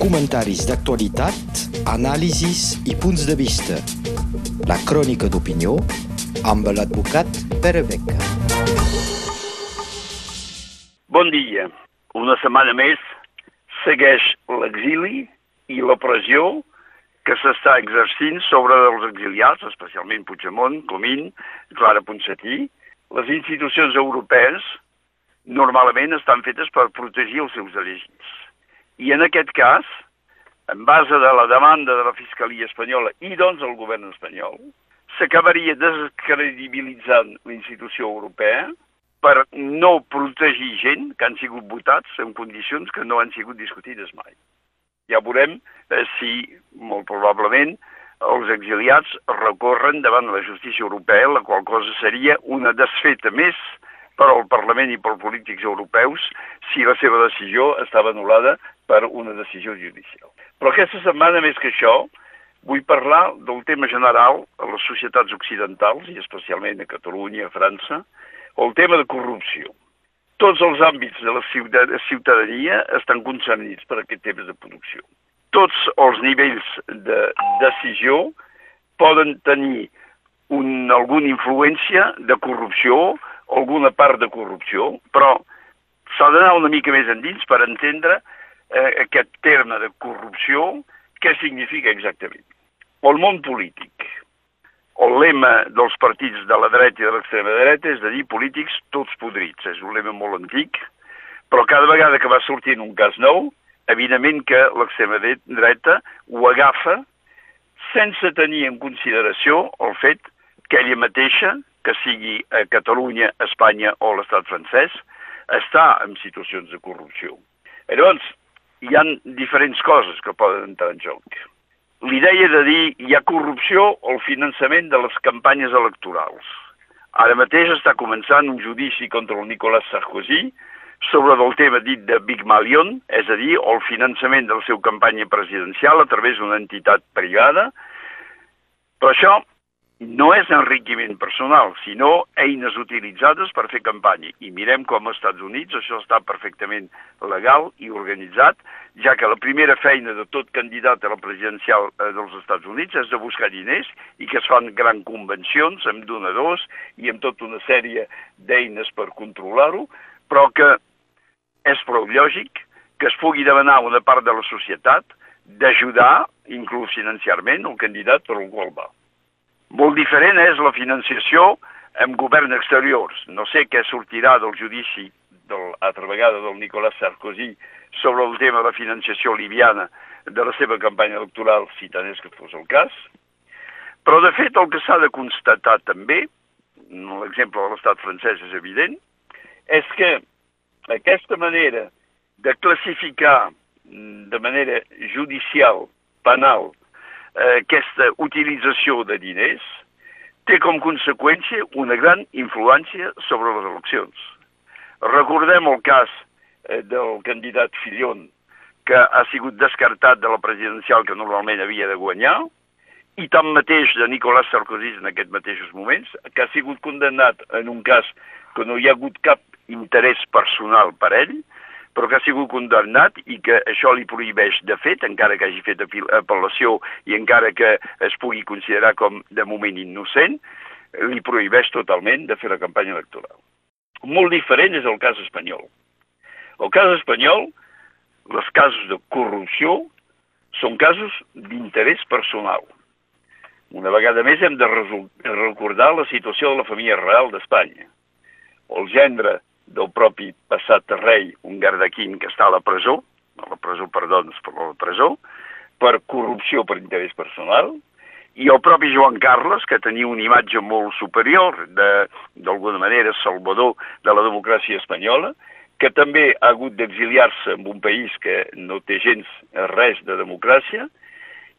comentaris d'actualitat, anàlisis i punts de vista. La crònica d'opinió amb l'advocat Pere Beca. Bon dia. Una setmana més segueix l'exili i la pressió que s'està exercint sobre els exiliats, especialment Puigdemont, Comín, Clara Ponsatí. Les institucions europees normalment estan fetes per protegir els seus elegits. I en aquest cas, en base de la demanda de la Fiscalia Espanyola i doncs el govern espanyol, s'acabaria descredibilitzant la institució europea per no protegir gent que han sigut votats en condicions que no han sigut discutides mai. Ja veurem eh, si, molt probablement, els exiliats recorren davant la justícia europea, la qual cosa seria una desfeta més per al Parlament i pels polítics europeus si la seva decisió estava anul·lada per una decisió judicial. Però aquesta setmana, més que això, vull parlar del tema general a les societats occidentals, i especialment a Catalunya, a França, el tema de corrupció. Tots els àmbits de la ciutadania estan concernits per aquest tema de producció. Tots els nivells de decisió poden tenir un, alguna influència de corrupció alguna part de corrupció, però s'ha d'anar una mica més endins per entendre eh, aquest terme de corrupció, què significa exactament. El món polític, el lema dels partits de la dreta i de l'extrema dreta és de dir polítics tots podrits. És un lema molt antic, però cada vegada que va sortint un cas nou, evidentment que l'extrema dreta ho agafa sense tenir en consideració el fet que ella mateixa que sigui a Catalunya, Espanya o l'estat francès, està en situacions de corrupció. Llavors, hi han diferents coses que poden entrar en joc. L'idea de dir hi ha corrupció al finançament de les campanyes electorals. Ara mateix està començant un judici contra el Nicolas Sarkozy sobre el tema dit de Big Malion, és a dir, el finançament de la seva campanya presidencial a través d'una entitat privada. Però això no és enriquiment personal, sinó eines utilitzades per fer campanya. I mirem com als Estats Units això està perfectament legal i organitzat, ja que la primera feina de tot candidat a la presidencial eh, dels Estats Units és de buscar diners i que es fan grans convencions amb donadors i amb tota una sèrie d'eines per controlar-ho, però que és prou lògic que es pugui demanar una part de la societat d'ajudar, inclús financiarment, el candidat per al qual va. Molt diferent és la financiació amb govern exteriors. No sé què sortirà del judici del, altra vegada del Nicolas Sarkozy sobre el tema de la financiació libiana de la seva campanya electoral, si tant és que fos el cas. Però, de fet, el que s'ha de constatar també, l'exemple de l'estat francès és evident, és que aquesta manera de classificar de manera judicial, penal, eh, aquesta utilització de diners té com conseqüència una gran influència sobre les eleccions. Recordem el cas eh, del candidat Fillon, que ha sigut descartat de la presidencial que normalment havia de guanyar, i tanmateix de Nicolas Sarkozy en aquests mateixos moments, que ha sigut condemnat en un cas que no hi ha hagut cap interès personal per ell, però que ha sigut condemnat i que això li prohibeix de fet, encara que hagi fet apel·lació i encara que es pugui considerar com de moment innocent, li prohibeix totalment de fer la campanya electoral. Molt diferent és el cas espanyol. El cas espanyol, els casos de corrupció, són casos d'interès personal. Una vegada més hem de recordar la situació de la família real d'Espanya. El gendre del propi passat rei, un gardaquín que està a la presó, a la presó, perdó, per la presó, per corrupció per interès personal, i el propi Joan Carles, que tenia una imatge molt superior, d'alguna manera salvador de la democràcia espanyola, que també ha hagut d'exiliar-se en un país que no té gens res de democràcia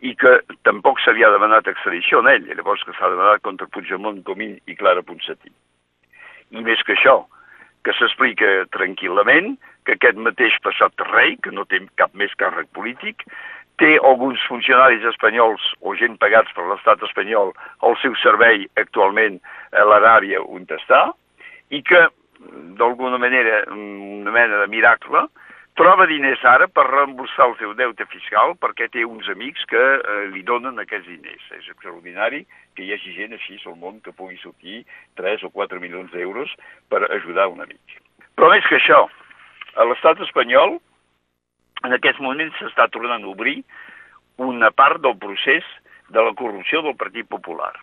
i que tampoc s'havia demanat extradició en ell, llavors que s'ha demanat contra Puigdemont, Comín i Clara Ponsatí. I més que això, que s'explica tranquil·lament que aquest mateix passat rei, que no té cap més càrrec polític, té alguns funcionaris espanyols o gent pagats per l'estat espanyol al seu servei actualment a l'àrea on està, i que, d'alguna manera, una mena de miracle, troba diners ara per reemborsar el seu deute fiscal perquè té uns amics que eh, li donen aquests diners. És extraordinari que hi hagi gent així al món que pugui sortir 3 o 4 milions d'euros per ajudar un amic. Però més que això, a l'estat espanyol en aquests moments s'està tornant a obrir una part del procés de la corrupció del Partit Popular.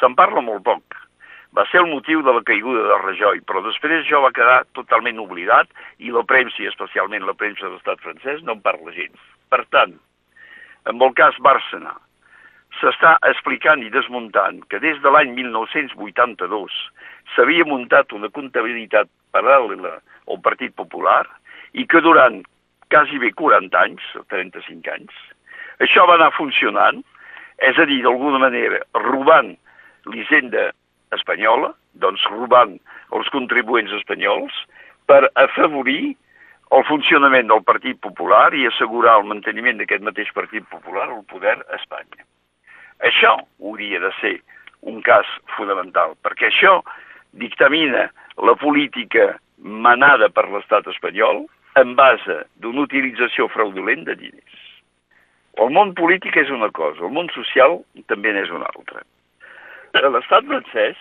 Se'n parla molt poc, va ser el motiu de la caiguda de Rajoy, però després això va quedar totalment oblidat i la premsa, i especialment la premsa de l'estat francès, no en parla gens. Per tant, amb el cas Bárcena, s'està explicant i desmuntant que des de l'any 1982 s'havia muntat una comptabilitat paral·lela al Partit Popular i que durant quasi bé 40 anys, 35 anys, això va anar funcionant, és a dir, d'alguna manera, robant l'hisenda espanyola, doncs robant els contribuents espanyols per afavorir el funcionament del Partit Popular i assegurar el manteniment d'aquest mateix Partit Popular al poder a Espanya. Això hauria de ser un cas fonamental, perquè això dictamina la política manada per l'estat espanyol en base d'una utilització fraudulent de diners. El món polític és una cosa, el món social també n'és una altra a l'estat francès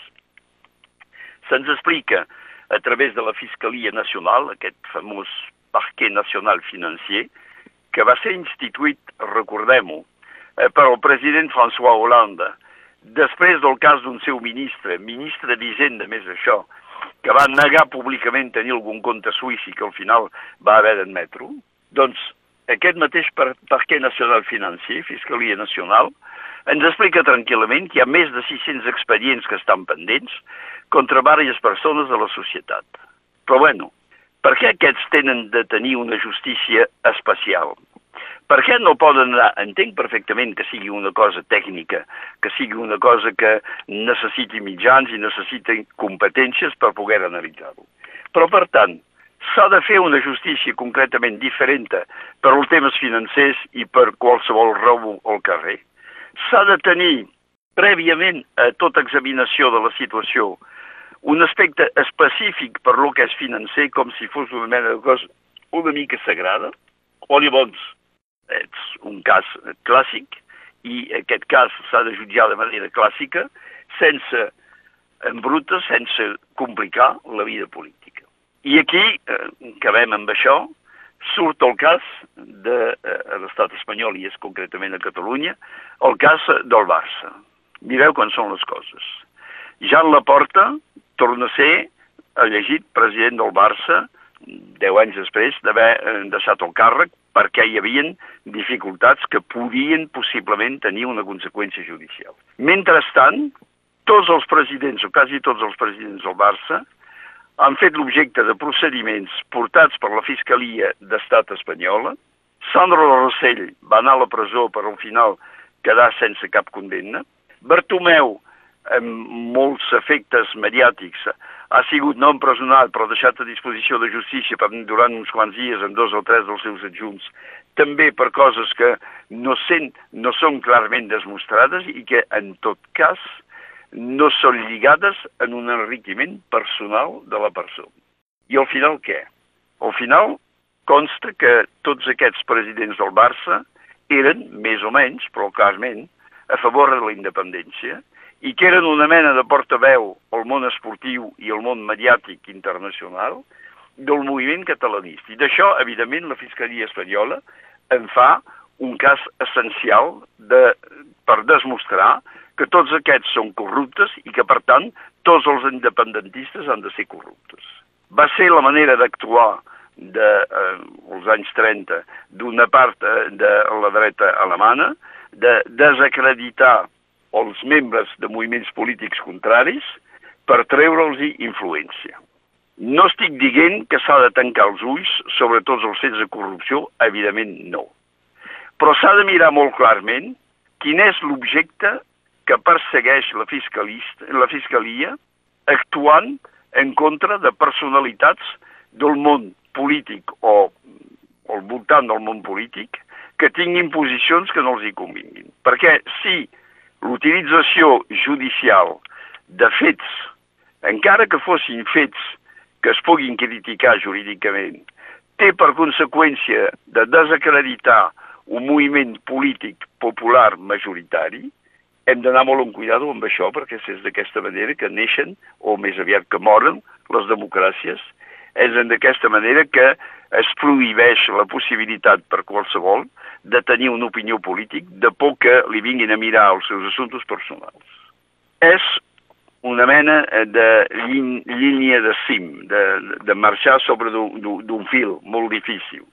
se'ns explica a través de la Fiscalia Nacional, aquest famós parquet nacional financier, que va ser instituït, recordem-ho, eh, per el president François Hollande, després del cas d'un seu ministre, ministre d'Hisenda, més això, que va negar públicament tenir algun compte suïs i que al final va haver d'admetre-ho, doncs aquest mateix parquet nacional financer, Fiscalia Nacional, ens explica tranquil·lament que hi ha més de 600 expedients que estan pendents contra diverses persones de la societat. Però bueno, per què aquests tenen de tenir una justícia especial? Per què no poden anar? Entenc perfectament que sigui una cosa tècnica, que sigui una cosa que necessiti mitjans i necessiti competències per poder analitzar-ho. Però, per tant, s'ha de fer una justícia concretament diferent per als temes financers i per qualsevol robo al carrer s'ha de tenir prèviament a tota examinació de la situació un aspecte específic per lo que és financer, com si fos una mena de cosa una mica sagrada, o llavors és un cas clàssic i aquest cas s'ha de jutjar de manera clàssica sense embrutar, sense complicar la vida política. I aquí eh, acabem amb això, surt el cas de eh, l'estat espanyol, i és concretament a Catalunya, el cas del Barça. Mireu quan són les coses. Jan Laporta torna a ser elegit president del Barça deu anys després d'haver eh, deixat el càrrec perquè hi havien dificultats que podien possiblement tenir una conseqüència judicial. Mentrestant, tots els presidents, o quasi tots els presidents del Barça, han fet l'objecte de procediments portats per la Fiscalia d'Estat espanyola. Sandro Rossell va anar a la presó per al final quedar sense cap condemna. Bartomeu, amb molts efectes mediàtics, ha sigut no empresonat però deixat a disposició de justícia per, durant uns quants dies amb dos o tres dels seus adjunts, també per coses que no, sent, no són clarament desmostrades i que en tot cas no són lligades en un enriquiment personal de la persona. I al final què? Al final consta que tots aquests presidents del Barça eren, més o menys, però clarament, a favor de la independència i que eren una mena de portaveu al món esportiu i al món mediàtic internacional del moviment catalanista. I d'això, evidentment, la Fiscalia Espanyola en fa un cas essencial de, per demostrar que tots aquests són corruptes i que, per tant, tots els independentistes han de ser corruptes. Va ser la manera d'actuar dels eh, anys 30 d'una part eh, de la dreta alemana, de desacreditar els membres de moviments polítics contraris per treure'ls influència. No estic dient que s'ha de tancar els ulls sobre tots els fets de corrupció, evidentment no. Però s'ha de mirar molt clarament quin és l'objecte que persegueix la, la Fiscalia actuant en contra de personalitats del món polític o, o al voltant del món polític que tinguin posicions que no els hi convinguin. Perquè si l'utilització judicial de fets, encara que fossin fets que es puguin criticar jurídicament, té per conseqüència de desacreditar un moviment polític popular majoritari, hem d'anar molt en cuidado amb això perquè és d'aquesta manera que neixen, o més aviat que moren, les democràcies. És d'aquesta manera que es prohibeix la possibilitat per qualsevol de tenir una opinió polític de por que li vinguin a mirar els seus assumptes personals. És una mena de línia de cim, de, de marxar sobre d'un fil molt difícil.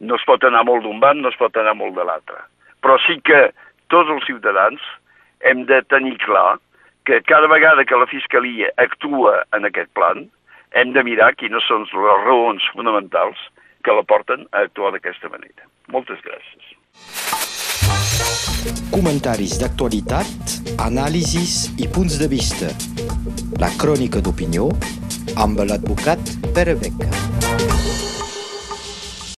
No es pot anar molt d'un banc, no es pot anar molt de l'altre. Però sí que tots els ciutadans hem de tenir clar que cada vegada que la Fiscalia actua en aquest plan, hem de mirar quines són les raons fonamentals que la porten a actuar d'aquesta manera. Moltes gràcies. Comentaris d'actualitat, anàlisis i punts de vista. La crònica d'opinió amb l'advocat Pere Beca.